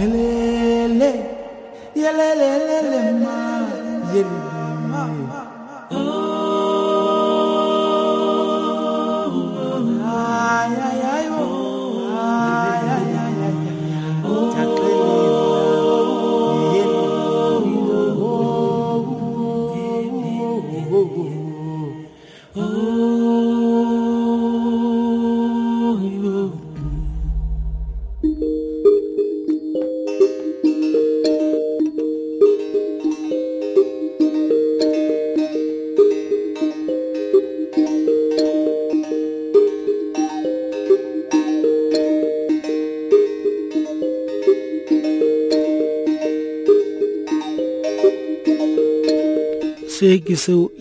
Yelelele, yelelele, ma, yelelele.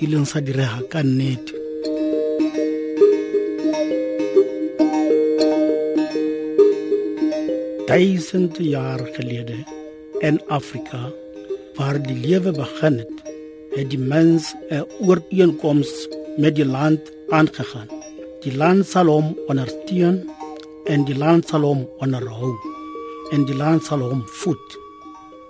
E leng sa direga ka jaar gelede in Afrika waar die lewe begin het, die mens 'n ooreenkoms met die land aangegaan. Die land sal hom ondersteun en die land sal hom onderhou en die land sal hom voed.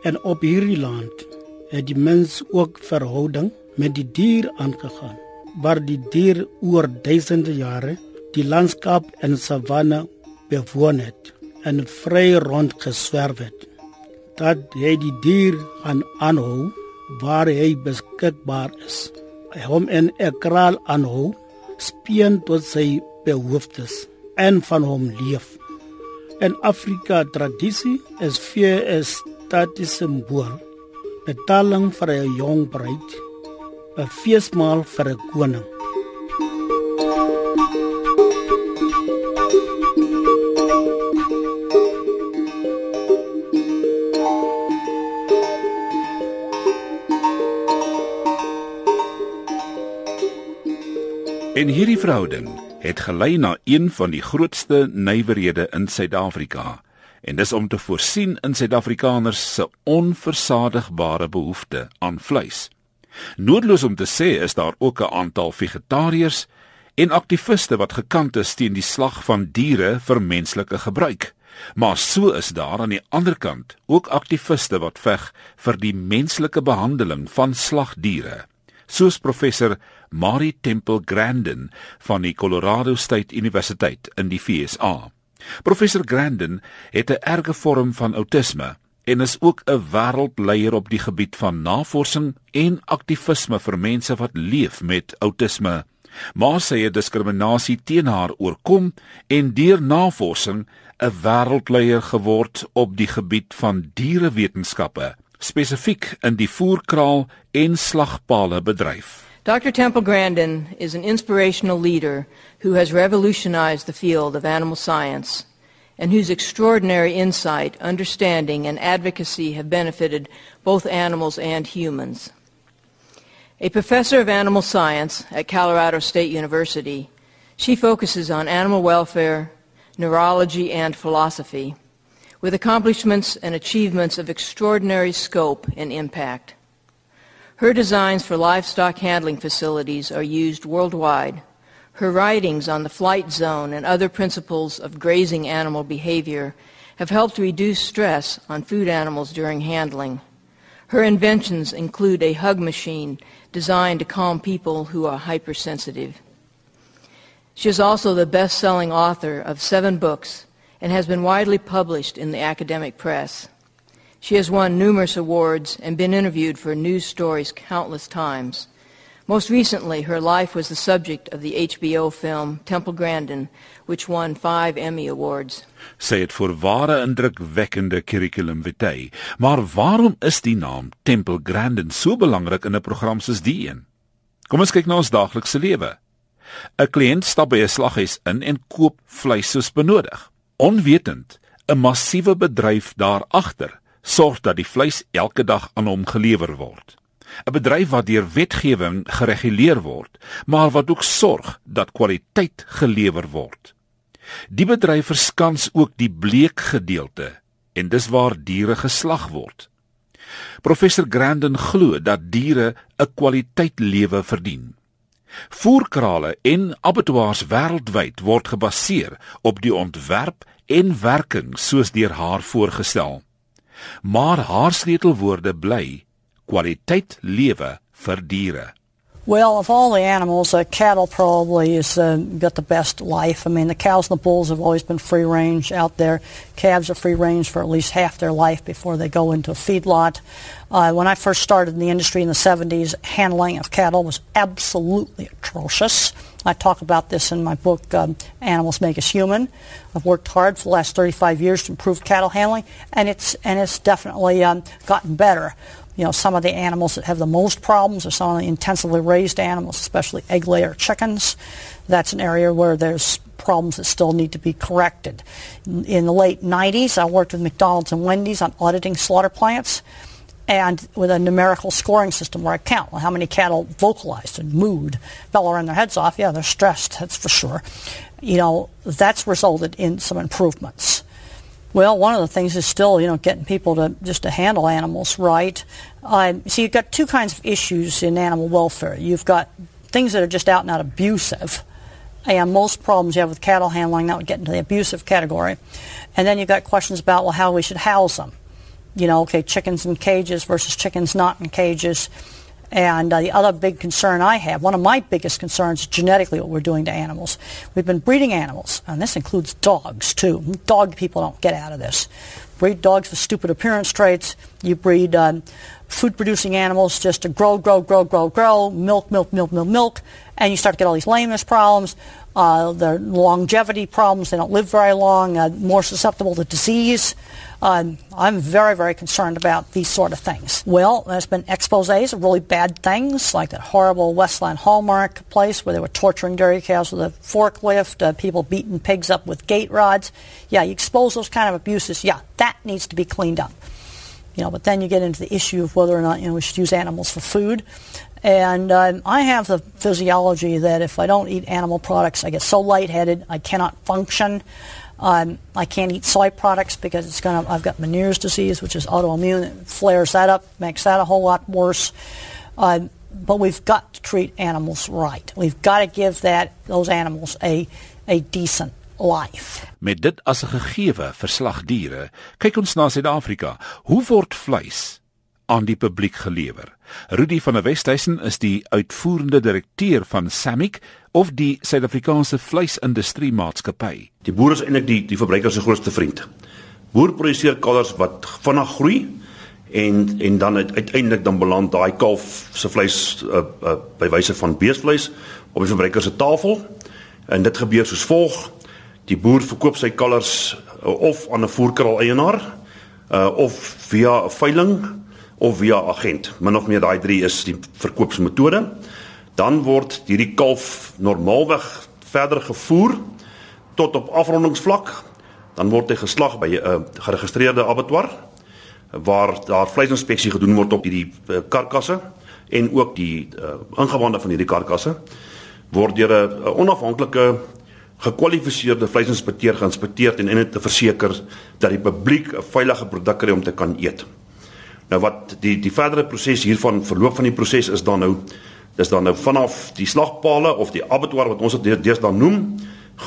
En op hierdie land het die mens ook verhouding met die dier aangegaan, waar die dier oor duisende jare die landskap en savanne bewoon het en vry rond geswerf het. Dat hy die dier gaan aanhou waar hy beskikbaar is. Hom in 'n kraal aanhou, speen tot sy behoeftes en van hom leef. In Afrika tradisie is vee 'n statiese simbool, betaling vir 'n jong bruid, 'n feesmaal vir 'n koning. En hierdie verhouding het gelei na een van die grootste nywerhede in Suid-Afrika en dis om te voorsien in Suid-Afrikaners se onversadigbare behoefte aan vleis. Noodloos om te sê is daar ook 'n aantal vegetariërs en aktiviste wat gekant is teen die slag van diere vir menslike gebruik. Maar so is daar aan die ander kant ook aktiviste wat veg vir die menslike behandeling van slagdiere soos professor Mari Temple Grandin van die Colorado State Universiteit in die VSA. Professor Grandin het 'n erge vorm van outisme en is ook 'n wêreldleier op die gebied van navorsing en aktivisme vir mense wat leef met outisme. Maar sy het diskriminasie teen haar oorkom en deur navorsing 'n wêreldleier geword op die gebied van dierewetenskappe spesifiek in die voerkraal en slagpale bedryf. Dr. Temple Grandin is an inspirational leader who has revolutionized the field of animal science and whose extraordinary insight, understanding, and advocacy have benefited both animals and humans. A professor of animal science at Colorado State University, she focuses on animal welfare, neurology, and philosophy with accomplishments and achievements of extraordinary scope and impact. Her designs for livestock handling facilities are used worldwide. Her writings on the flight zone and other principles of grazing animal behavior have helped reduce stress on food animals during handling. Her inventions include a hug machine designed to calm people who are hypersensitive. She is also the best selling author of seven books and has been widely published in the academic press. She has won numerous awards and been interviewed for news stories countless times. Most recently, her life was the subject of the HBO film Temple Grandin, which won five Emmy Awards. Sy het voorware indrukwekkende curriculum vitae, maar waarom is die naam Temple Grandin so belangrik in 'n program soos die een? Kom ons kyk na ons daaglikse lewe. 'n Kliënt stap by 'n slaghuis in en koop vleis soos benodig. Onwetend, 'n massiewe bedryf daar agter sorg dat die vleis elke dag aan hom gelewer word. 'n Bedryf wat deur wetgewing gereguleer word, maar wat ook sorg dat kwaliteit gelewer word. Die bedryf verskans ook die bleek gedeelte en dis waar diere geslag word. Professor Grandin glo dat diere 'n kwaliteit lewe verdien. Voerkrale en abattoirs wêreldwyd word gebaseer op die ontwerp en werking soos deur haar voorgestel. Maar haar sleutelwoorde bly kwaliteit lewe vir diere. Well, of all the animals, uh, cattle probably has uh, got the best life. I mean, the cows and the bulls have always been free range out there. Calves are free range for at least half their life before they go into a feedlot. Uh, when I first started in the industry in the 70s, handling of cattle was absolutely atrocious. I talk about this in my book, um, Animals Make Us Human. I've worked hard for the last 35 years to improve cattle handling, and it's, and it's definitely um, gotten better you know, some of the animals that have the most problems are some of the intensively raised animals, especially egg layer chickens. That's an area where there's problems that still need to be corrected. In the late 90s, I worked with McDonald's and Wendy's on auditing slaughter plants and with a numerical scoring system where I count how many cattle vocalized and mooed, fell around their heads off. Yeah, they're stressed, that's for sure. You know, that's resulted in some improvements. Well, one of the things is still, you know, getting people to just to handle animals right. Um, so you've got two kinds of issues in animal welfare. You've got things that are just out and out abusive, and most problems you have with cattle handling that would get into the abusive category. And then you've got questions about well how we should house them. You know, okay, chickens in cages versus chickens not in cages. And uh, the other big concern I have, one of my biggest concerns, is genetically what we're doing to animals. We've been breeding animals, and this includes dogs too. Dog people don't get out of this. Breed dogs with stupid appearance traits. You breed um, food-producing animals just to grow, grow, grow, grow, grow, milk, milk, milk, milk, milk, and you start to get all these lameness problems. Uh, their longevity problems. They don't live very long. Uh, more susceptible to disease. Um, I'm very, very concerned about these sort of things. Well, there's been exposés of really bad things, like that horrible Westland Hallmark place where they were torturing dairy cows with a forklift, uh, people beating pigs up with gate rods. Yeah, you expose those kind of abuses. Yeah, that needs to be cleaned up. You know, but then you get into the issue of whether or not you know we should use animals for food. And um, I have the physiology that if I don't eat animal products, I get so lightheaded, I cannot function. Um, I can't eat soy products because it's going to. I've got Meniere's disease, which is autoimmune. It flares that up, makes that a whole lot worse. Um, but we've got to treat animals right. We've got to give that those animals a a decent life. Met dit as 'n gegeewe vir slagdiere, kyk ons na Suid-Afrika. Hoe word vleis aan die publiek gelewer? Rudy van der Westhuizen is die uitvoerende direkteur van Samic of die Suid-Afrikaanse Vleisindustrie Maatskappy. Die boer is eintlik die die verbruiker se grootste vriend. Boer produseer kalvers wat vinnig groei en en dan uiteindelik dan beland daai kalf se vleis uh, uh, by wyse van beesvleis op die verbruiker se tafel. En dit gebeur soos volg: die boer verkoop sy kalvers uh, of aan 'n voerkraal eienaar uh, of via 'n veiling of via agent. Min of meer daai drie is die verkoopsmetode dan word hierdie kalf normaalweg verder gevoer tot op afrondingsvlak. Dan word hy geslag by 'n uh, geregistreerde abattoir waar daar vleisinspeksie gedoen word op hierdie uh, karkasse en ook die uh, ingewande van hierdie karkasse word deur 'n uh, onafhanklike gekwalifiseerde vleisinspekteur geïnspekteer en en te verseker dat die publiek 'n veilige produk kry om te kan eet. Nou wat die die verdere proses hiervan verloop van die proses is dan nou dis dan nou vanaf die slagpale of die abattoir wat ons dit deesdae noem,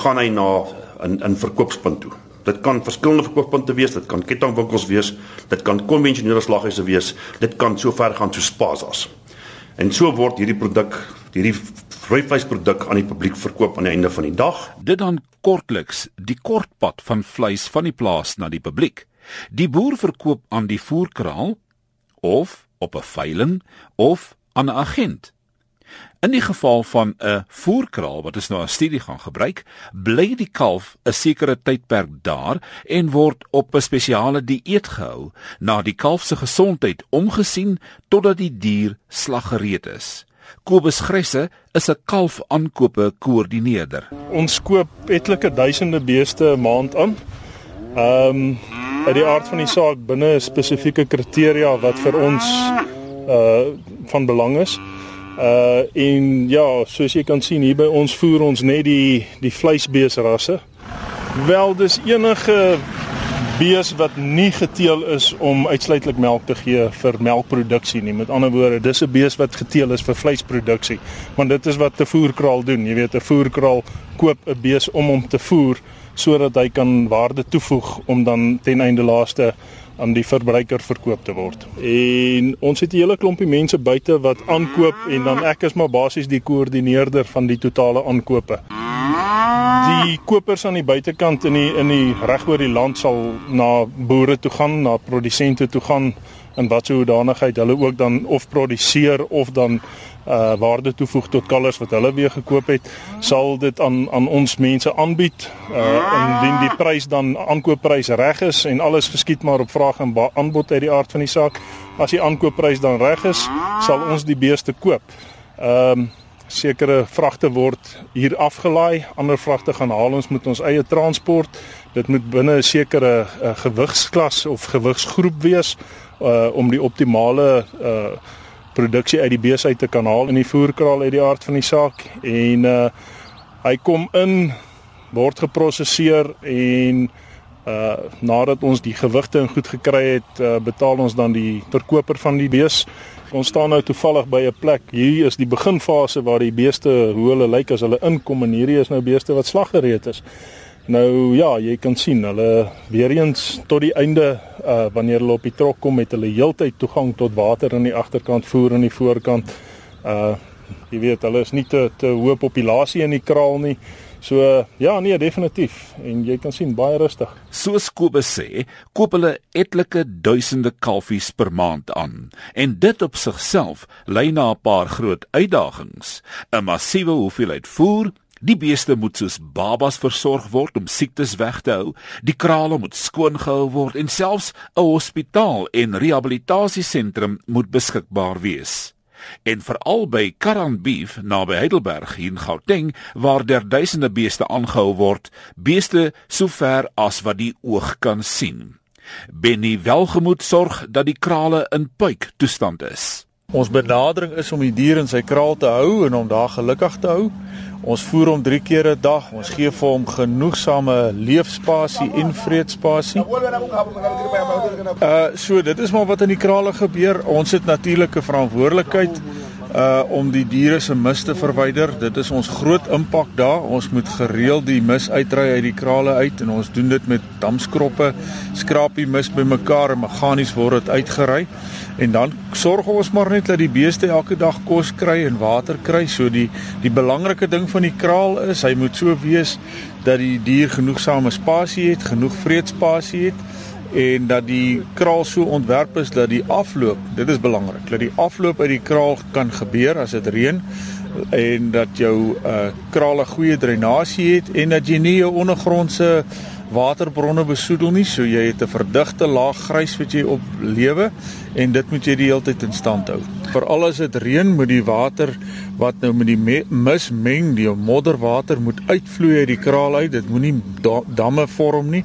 gaan hy na 'n 'n verkoopspunt toe. Dit kan verskillende verkooppunte wees, dit kan kettingwinkels wees, dit kan konvensionele slaghuise wees, dit kan so ver gaan soos Spazas. En so word hierdie produk, hierdie vleisvleisproduk aan die publiek verkoop aan die einde van die dag. Dit dan kortliks die kortpad van vleis van die plaas na die publiek. Die boer verkoop aan die voerkraal of op 'n veiling of aan 'n agent. In die geval van 'n voerkraal wat ons nou as studie gaan gebruik, bly die kalf 'n sekere tydperk daar en word op 'n spesiale dieet gehou na die kalf se gesondheid omgesien totdat die dier slaggereed is. Kobus Gresse is 'n kalf aankope koördineerder. Ons koop etlike duisende beeste 'n maand aan. Ehm um, uit die aard van die saak binne spesifieke kriteria wat vir ons uh van belang is. Uh en ja, soos jy kan sien hier by ons voer ons net die die vleisbeesrasse. Wel dis enige bees wat nie geteel is om uitsluitlik melk te gee vir melkproduksie nie. Met ander woorde, dis 'n bees wat geteel is vir vleisproduksie. Want dit is wat 'n voerkraal doen. Jy weet 'n voerkraal koop 'n bees om hom te voer sodat hy kan waarde toevoeg om dan ten einde laaste aan die verbruiker verkoop te word. En ons het 'n hele klompie mense buite wat aankoop en dan ek is maar basies die koördineerder van die totale aankope. Die kopers aan die buitekant in die in die reg oor die land sal na boere toe gaan, na produsente toe gaan in watter hoedanigheid hulle ook dan of produseer of dan uh waarde toevoeg tot kalvers wat hulle weer gekoop het, sal dit aan aan ons mense aanbied. Uh indien die prys dan aankoopprys reg is en alles geskied maar op vraag en aanbod uit die aard van die saak, as die aankoopprys dan reg is, sal ons die beeste koop. Ehm um, sekere vragte word hier afgelaai, ander vragte gaan haal ons met ons eie transport. Dit moet binne 'n sekere uh, gewigsklas of gewigsgroep wees uh om die optimale uh produksie uit die bees uit te kan haal in die voerkraal uit die aard van die saak. En uh hy kom in word geprosesseer en uh nadat ons die gewigte en goed gekry het uh, betaal ons dan die verkoper van die bees. Ons staan nou toevallig by 'n plek. Hier is die beginfase waar die beeste hoe hulle lyk as hulle inkom en hierdie is nou beeste wat slaggereed is Nou ja, jy kan sien hulle weer eens tot die einde uh wanneer hulle op die trok kom met hulle heeltyd toegang tot water aan die agterkant, voer aan die voorkant. Uh jy weet hulle is nie te te hoë populasie in die kraal nie. So ja, nee, definitief. En jy kan sien baie rustig. Soos Kobus sê, koop hulle etlike duisende kalfies per maand aan. En dit op sigself lei na 'n paar groot uitdagings: 'n massiewe hoeveelheid voer, Die beeste moet soos babas versorg word om siektes weg te hou. Die krale moet skoon gehou word en selfs 'n hospitaal en rehabilitasiesentrum moet beskikbaar wees. En veral by Karan Beef naby Heidelberg in Gauteng waar daar duisende beeste aangehou word, beeste so ver as wat die oog kan sien. Benny welgemoed sorg dat die krale in puik toestand is. Ons benadering is om die dier in sy kraal te hou en om daar gelukkig te hou. Ons voer hom 3 keer 'n dag. Ons gee vir hom genoegsame leefspasie en vreedspasie. Uh so dit is maar wat in die krale gebeur. Ons het natuurlike verantwoordelikheid uh om die diere se mis te verwyder. Dit is ons groot impak daar. Ons moet gereeld die mis uitry uit die krale uit en ons doen dit met damskroppe, skraap die mis bymekaar en meganies word dit uitgery. En dan sorg ons maar net dat die beeste elke dag kos kry en water kry. So die die belangrike ding van die kraal is hy moet so wees dat die dier genoegsame spasie het, genoeg vreedspasie het en dat die kraal so ontwerp is dat die afloop, dit is belangrik, dat die afloop uit die kraal kan gebeur as dit reën en dat jou uh kraal 'n goeie dreinasie het en dat jy nie jou ondergrondse waterbronne besoedel nie, so jy het 'n verdigte laag grys wat jy op lewe en dit moet jy die hele tyd in stand hou. Veral as dit reën, moet die water wat nou met die mis meng, die modderwater moet uitvloei uit die kraal uit. Dit moenie damme vorm nie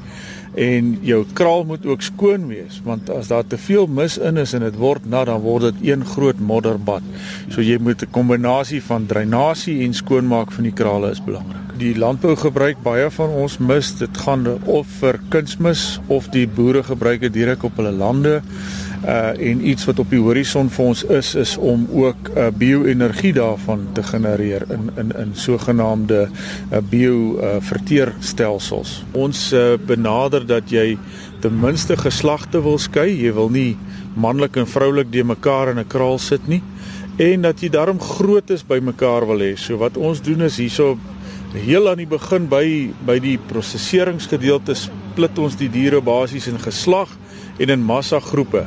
en jou kraal moet ook skoon wees want as daar te veel mis in is en dit word nat dan word dit een groot modderbad. So jy moet 'n kombinasie van dreinasie en skoonmaak van die krale is belangrik. Die landbou gebruik baie van ons mis. Dit gaan of vir kunsmis of die boere gebruik dit direk op hulle lande uh en iets wat op die horison vir ons is is om ook uh, bio-energie daarvan te genereer in in in sogenaamde uh, bio uh, verteerstelsels. Ons uh, benader dat jy ten minste geslagte wil skei, jy wil nie manlik en vroulik de mekaar in 'n kraal sit nie en dat jy daarom groot is by mekaar wil hê. So wat ons doen is hierso heel aan die begin by by die prosesseringsgedeelte split ons die diere basies in geslag en in massa groepe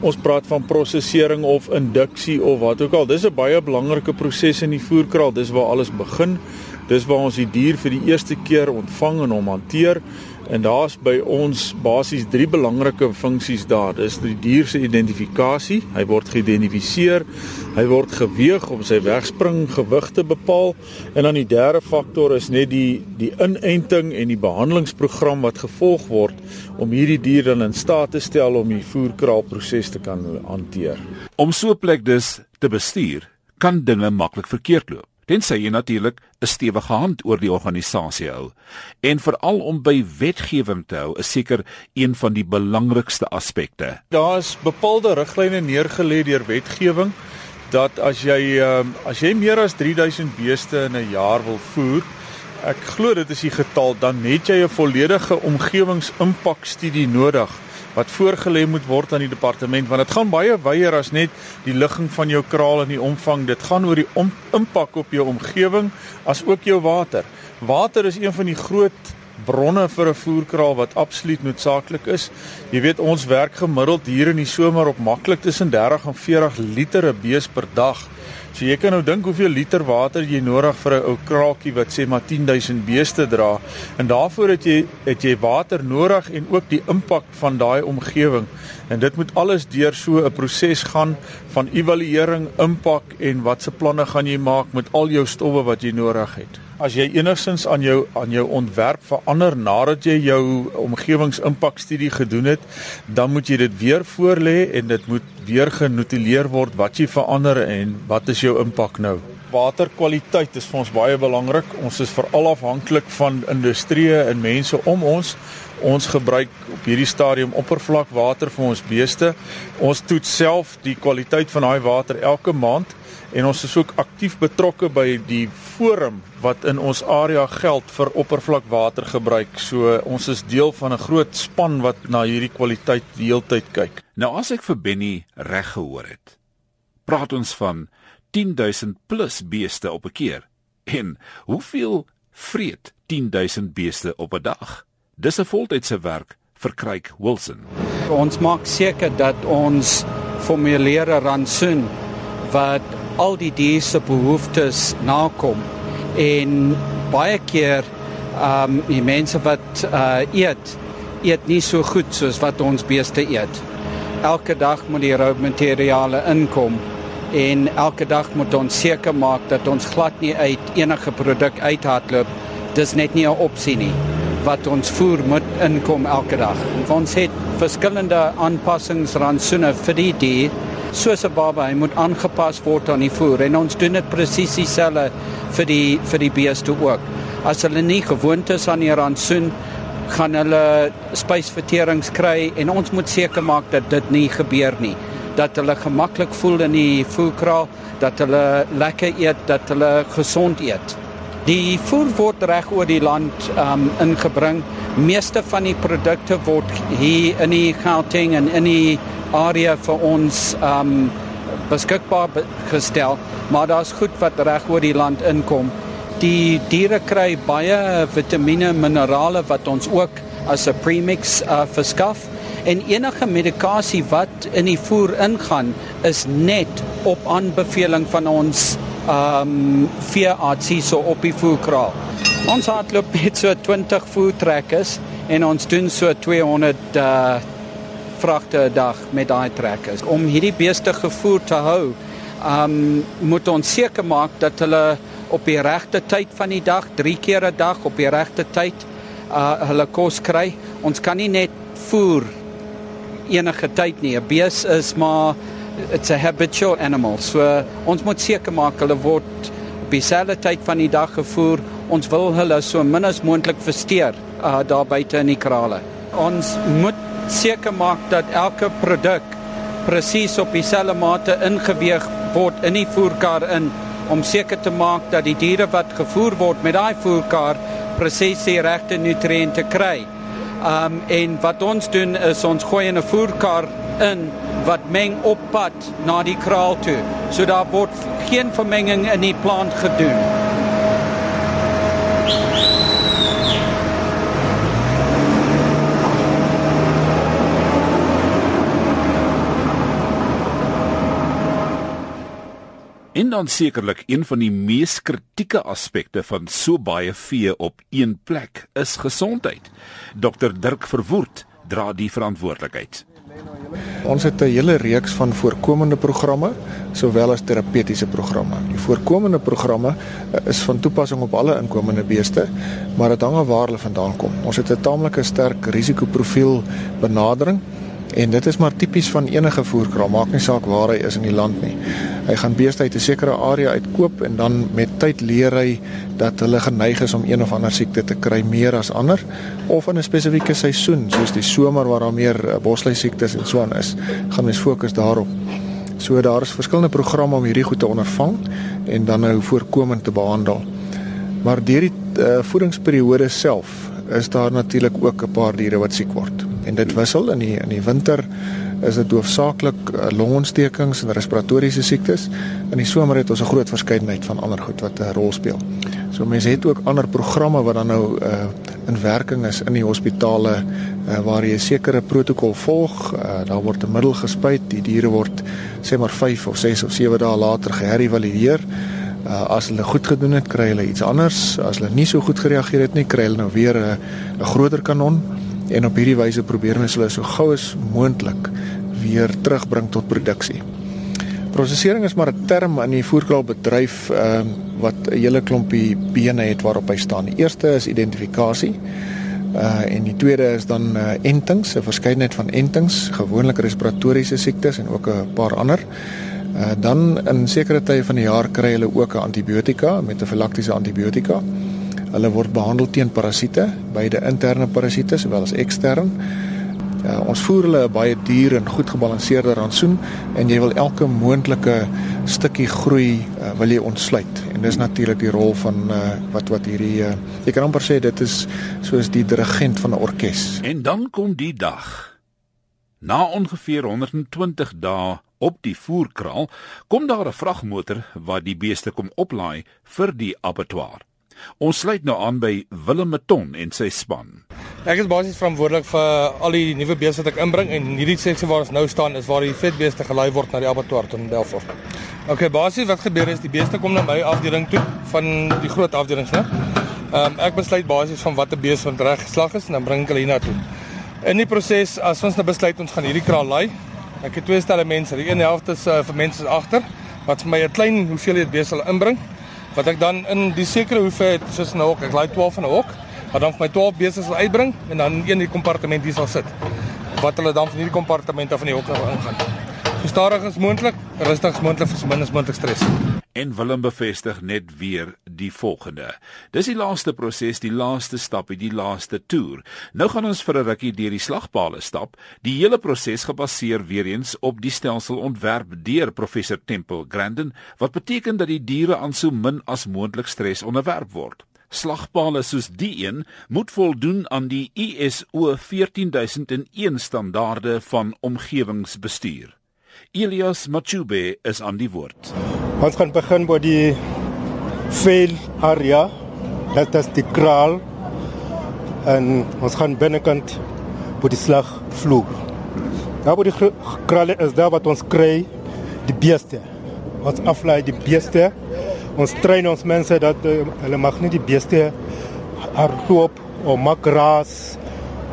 ons praat van prosesering of induksie of wat ook al. Dis 'n baie belangrike proses in die voerkraal. Dis waar alles begin. Dis waar ons die dier vir die eerste keer ontvang en hom hanteer. En daar's by ons basies drie belangrike funksies daar. Dis die dier se identifikasie. Hy word geïdentifiseer. Hy word geweeg om sy wegspring gewig te bepaal. En dan die derde faktor is net die die inenting en die behandelingsprogram wat gevolg word om hierdie dier dan in staat te stel om die voerkraalproses te kan hanteer. Om so 'n plek dus te bestuur, kan dinge maklik verkeerd loop tensy jy natuurlik 'n stewige hand oor die organisasie hou. En veral om by wetgewing te hou, is seker een van die belangrikste aspekte. Daar is bepaalde riglyne neergelê deur wetgewing dat as jy uh, as jy meer as 3000 beeste in 'n jaar wil voer, Ek glo dit is die getal dan het jy 'n volledige omgewingsimpakstudie nodig wat voorgelê moet word aan die departement want dit gaan baie wyer as net die ligging van jou kraal en die omvang. Dit gaan oor die impak op jou omgewing as ook jou water. Water is een van die groot bronne vir 'n voerkraal wat absoluut noodsaaklik is. Jy weet ons werk gemiddeld hier in die somer op maklik tussen 30 en 40 liter bees per dag. So jy kan nou dink hoeveel liter water jy nodig vir 'n ou kraaltjie wat sê maar 10000 beeste dra. En daarvoor het jy het jy water nodig en ook die impak van daai omgewing. En dit moet alles deur so 'n proses gaan van evaluering, impak en watse planne gaan jy maak met al jou stowwe wat jy nodig het as jy enigstens aan jou aan jou ontwerp verander nadat jy jou omgewingsimpakstudie gedoen het, dan moet jy dit weer voorlê en dit moet weer genotuleer word wat jy verander en wat is jou impak nou. Waterkwaliteit is vir ons baie belangrik. Ons is veral afhanklik van industrie en mense om ons. Ons gebruik op hierdie stadium oppervlakwater vir ons beeste. Ons toets self die kwaliteit van daai water elke maand en ons is ook aktief betrokke by die forum wat in ons area geld vir oppervlakwatergebruik. So ons is deel van 'n groot span wat na hierdie kwaliteit die heeltyd kyk. Nou as ek vir Benny reg gehoor het, praat ons van 10000 plus beeste op 'n keer. En hoeveel vreet 10000 beeste op 'n dag? Dis 'n voltydse werk vir Kryk Wilson. Ons maak seker dat ons formuleer 'n rantsoen wat al die diere se behoeftes nakom en baie keer ehm um, die mense wat uh eet eet nie so goed soos wat ons beeste eet. Elke dag moet die rou materiale inkom en elke dag moet ons seker maak dat ons glad nie uit enige produk uithardloop. Dis net nie 'n opsie nie wat ons voer moet inkom elke dag. Ons het verskillende aanpassings rantsoene vir die dier soos 'n baba, hy moet aangepas word aan die voer en ons doen dit presies dieselfde vir die vir die beeste ook. As hulle nie gewoond is aan die rantsoen gaan hulle spysverterings kry en ons moet seker maak dat dit nie gebeur nie. Dat hulle gemaklik voel in die voerkraal dat hulle lekker eet dat hulle gesond eet. Die voer word reg oor die land um ingebring. Meeste van die produkte word hier in die Gauteng en in die area vir ons um beskikbaar gestel, maar daar's goed wat reg oor die land inkom. Die diere kry baie vitamiene, minerale wat ons ook as 'n premix uh, verskaf en enige medikasie wat in die voer ingaan is net op aanbeveling van ons um veeartsie so op die voerkraal. Ons hardloop met so 20 voertrekkers en ons doen so 200 uh vragte 'n dag met daai trekkers. Om hierdie beeste gevoer te hou, um moet ons seker maak dat hulle op die regte tyd van die dag, 3 keer 'n dag op die regte tyd uh hulle kos kry. Ons kan nie net voer enige tyd nie. 'n Bees is maar it's a habitual animal. So ons moet seker maak hulle word op dieselfde tyd van die dag gevoer. Ons wil hulle so min as moontlik versteur uh daar buite in die krale. Ons moet seker maak dat elke produk presies op dieselfde mate ingeweeg word in die voerkar in om seker te maak dat die diere wat gevoer word met daai voerkar presies die regte nutriënte kry. Um en wat ons doen is ons gooi in 'n voerkar in wat meng op pad na die kraal toe. So daar word geen vermenging in die plant gedoen. En dan sekerlik een van die mees kritieke aspekte van so baie vee op een plek is gesondheid. Dr Dirk Verwoerd dra die verantwoordelikheid. Ons het 'n hele reeks van voorkomende programme sowel as terapeutiese programme. Die voorkomende programme eh, is van toepassing op alle inkomende beeste, maar dit hang af waar hulle vandaan kom. Ons het 'n taamlike sterk risikoprofiel benadering En dit is maar tipies van enige voerkraal, maak nie saak waar hy is in die land nie. Hy gaan beeste uit 'n sekere area uitkoop en dan met tyd leer hy dat hulle geneig is om een of ander siekte te kry meer as ander of in 'n spesifieke seisoen, soos die somer waar daar meer eh, bosluis siektes en so aan is, gaan mens fokus daarop. So daar is verskillende programme om hierdie goed te ondervang en dan nou voorkomend te behandel. Maar deur die uh, voedingsperiode self is daar natuurlik ook 'n paar diere wat siek word. En dit wissel in die in die winter is dit hoofsaaklik uh, longontstekings en respiratoriese siektes. In die somer het ons 'n groot verskeidenheid van ander goed wat 'n rol speel. So mense het ook ander programme wat dan nou uh, in werking is in die hospitale uh, waar jy 'n sekere protokol volg. Uh, daar word 'n middel gespuit, die diere word sê maar 5 of 6 of 7 dae later geherëvalueer. Uh, as hulle goed gedoen het, kry hulle iets anders. As hulle nie so goed gereageer het nie, kry hulle nou weer 'n groter kanon en op hierdie wyse probeer ons hulle so gou as moontlik weer terugbring tot produksie. Prosesering is maar 'n term in die voerkraalbedryf ehm uh, wat 'n hele klompie bene het waarop hy staan. Die eerste is identifikasie. Uh en die tweede is dan uh entings, 'n verskeidenheid van entings, gewoonlik respiratoriese siektes en ook 'n paar ander. Uh dan in sekere tye van die jaar kry hulle ook 'n antibiotika, metafilaktiese antibiotika. Hulle word behandel teen parasiete, beide interne parasiete sowel as ekstern. Uh, ons voer hulle 'n baie duur en goed gebalanseerde rantsoen en jy wil elke moontlike stukkie groei uh, wil jy ontsluit. En dis natuurlik die rol van uh, wat wat hierdie uh, ek kan amper sê dit is soos die dirigent van 'n orkes. En dan kom die dag. Na ongeveer 120 dae op die voerkraal kom daar 'n vragmotor wat die beeste kom oplaai vir die abattoir. Ons sluit nou aan by Willem Meton en sy span. Ek is basies verantwoordelik vir al die nuwe beeste wat ek inbring en hierdie seksie waar ons nou staan is waar die vetbeeste gelei word na die abattoir tot in Belfort. OK, basies wat gebeur is die beeste kom na my afdeling toe van die groot afdelings, né? Ehm um, ek besluit basies van watter beeste wat reg geslag is en dan bring ek hulle hiernatoe. In die proses as ons nou besluit ons gaan hierdie kraal lei, ek het twee stelle mense. Die een helfte is uh, vir mense agter wat vir my 'n klein hoeveelheid beeste sal inbring wat ek dan in die sekere hoeveelheid soos 'n hok, ek laai 12 in 'n hok, wat dan vir my 12 beeste sal uitbring en dan een in die kompartement hier sal sit. Wat hulle dan van hierdie kompartement af in die hok nou ingaan. So stadig as moontlik, rustig as moontlik vir so min as moontlik stres. En Willem bevestig net weer die volgende. Dis die laaste proses, die laaste stap, die laaste toer. Nou gaan ons vir 'n rukkie deur die slagpale stap. Die hele proses gebaseer weer eens op die stelsel ontwerp deur professor Temple Grandin, wat beteken dat die diere aan so min as moontlik stres onderwerp word. Slagpale soos die een moet voldoen aan die ISO 14001 standaarde van omgewingsbestuur. Elias Machube is aan die woord. Ons gaan begin by die veil area. Dit is die kraal. En ons gaan binnekant by die slagvloer. Daar by die kraal is daar wat ons kry die beeste. Ons aflei die beeste. Ons train ons mense dat uh, hulle mag nie die beeste hardloop of maak gras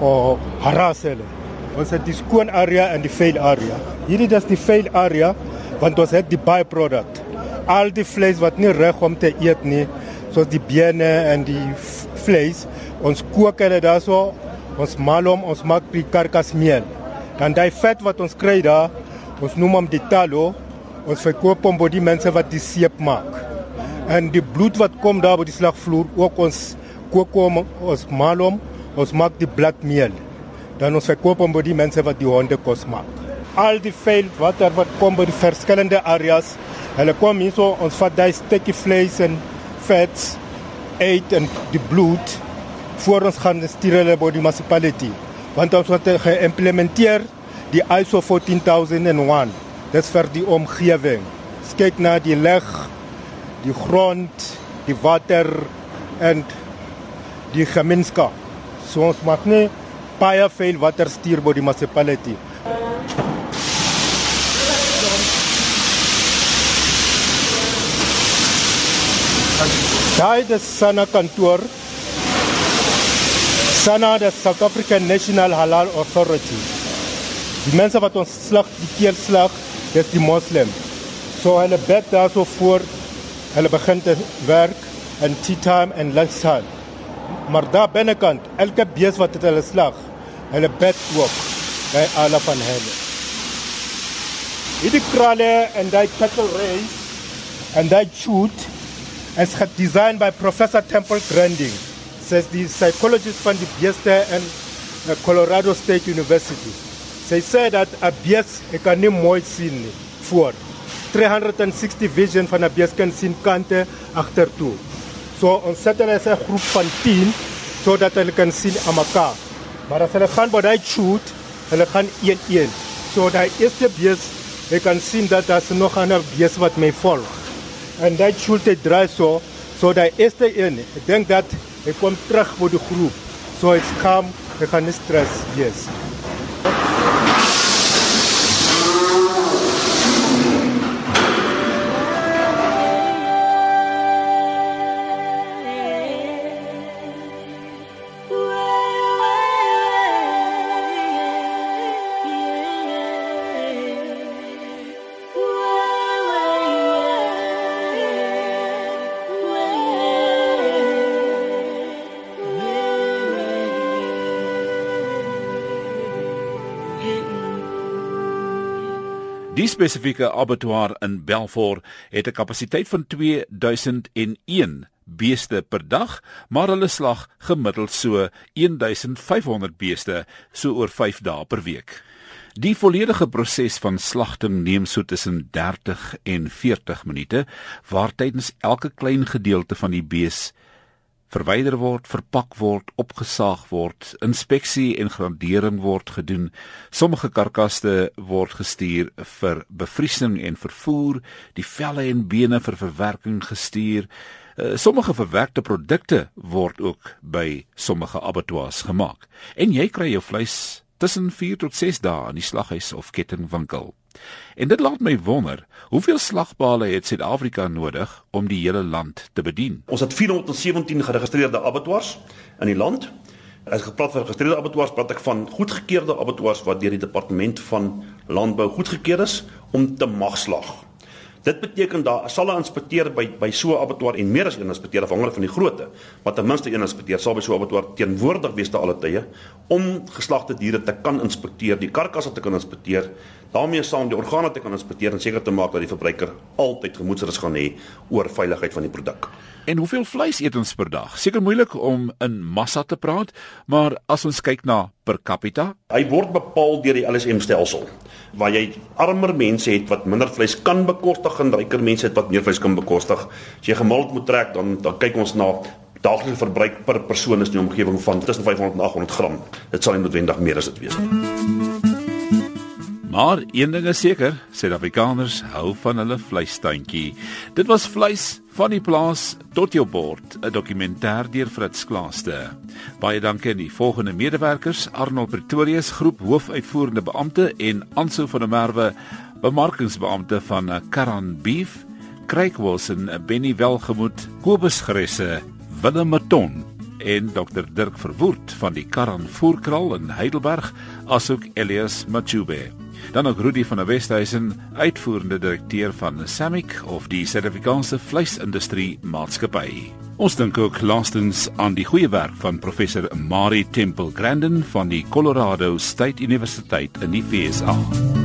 of harass hulle. Ons het die skoon area en die veil area. Hierdie is die veil area want ons het die byproduct al die vleis wat nie reg om te eet nie, soos die bene en die vleis, ons kook dit daarso, ons mal hom, ons maak die karkasmeel. Dan daai vet wat ons kry daar, ons noem hom die talo, ons verkoop hom by die mense wat die seep maak. En die bloed wat kom daar by die slagvloer, ook ons kook hom, ons mal hom, ons maak die bladmeel. Dan ons verkoop hom by die mense wat die honde kos maak. Al die vel wat er wat kom by die verskillende areas Hulle kom hier so ons vat daai stukkie vleis en vets eet en die bloed voor ons gaan stuur hulle by die municipality. Want ons het geïmplementeer die ISO 14001. Dit vir die omgewing. Kyk na die lig, die grond, die water en die gemeenskap. So ons maak nie baie veel water stuur by die municipality. Daai is Sana kantoor. Sana the South African National Halal Authority. Die mense wat ons slag, die keel slag, dis die moslim. So hulle bid daarso voor hulle begin te werk in tea time en lunch time. Maar daar binnekant, elke bees wat hulle slag, hulle bid ook by Allah van hulle. Hierdie krale en daai cattle race en daai shoot is designed by Professor Temple Granding, says the psychologist from the Bieste and uh, Colorado State University. They say that a ek kan nie mooi sien nie voor 360 vision van 'n bies kan sien kante agtertoe. So ons hulle as 'n groep van 10 sodat hulle kan sien aan mekaar. Maar as hulle gaan by daai shoot, hulle gaan een een. So daai eerste bees, jy kan sien dat daar nog 'n ander bees wat my volg. En daai shoot het draai so, so daai eerste een, ek dink dat hy kom terug vir die groep. So it's calm, hy gaan nie stres wees. Spesifieke abattoir in Belfort het 'n kapasiteit van 2001 beeste per dag, maar hulle slag gemiddeld so 1500 beeste so oor 5 dae per week. Die volledige proses van slagting neem so tussen 30 en 40 minute, waar tydens elke klein gedeelte van die bees verwyder word, verpak word, opgesaag word, inspeksie en gradering word gedoen. Sommige karkasse word gestuur vir bevriesing en vervoer, die velle en bene vir verwerking gestuur. Uh, sommige verwerkte produkte word ook by sommige abattoirs gemaak. En jy kry jou vleis tussen 4 tot 6 dae in die slaghuis of kettingwinkel. En dit laat my wonder, hoeveel slagbale het Suid-Afrika nodig om die hele land te bedien? Ons het 417 geregistreerde abattoirs in die land. As gepraat van geregistreerde abattoirs, praat ek van goedgekeurde abattoirs wat deur die departement van landbou goedgekeur is om te mag slag. Dit beteken daar sal 'n inspekteur by by so 'n abattoir en meer as een inspekteur afhangende van die grootte, maar ten minste een inspekteur sal by so 'n abattoir teenwoordig wees te alle tye om geslagte diere te kan inspekteer, die karkasse te kan inspekteer, daarmee saam die organe te kan inspekteer en seker te maak dat die verbruiker altyd gemoedsrus gaan hê oor veiligheid van die produk. En hoeveel vleis eet ons per dag? Seker moeilik om in massa te praat, maar as ons kyk na per capita, hy word bepaal deur die LSM stelsel waar jy armer mense het wat minder vleis kan bekostig en ryker mense het wat meer vleis kan bekostig. As jy gemiddeld moet trek, dan dan kyk ons na daaglikse verbruik per persoon is in die omgewing van tussen 500 en 800 gram. Dit sal nie noodwendig meer as dit wees nie. Maar een ding is seker, Suid-Afrikaners hou van hulle vleistuintjie. Dit was vleis van die plaas tot jou bord, 'n dokumentêr deur Fritz Klaaste. Baie dankie aan die volgende medewerkers: Arnold Pretorius, groep hoofuitvoerende beampte en Anso van der Merwe, bemarkingsbeampte van Karan Beef, Craig Wilson, Benny Welgemoot, Kobus Gresse, Willem Maton en Dr Dirk Verwoerd van die Karan Voerkraal in Heidelberg, asook Elias Machube. Dan ook Rudy van der Westhuizen, uitvoerende direkteur van Samic of die Suid-Afrikaanse Vleisindustrie Maatskappy. Ons dink ook laastens aan die goeie werk van professor Mari Temple Grandin van die Colorado State Universiteit in die VSA.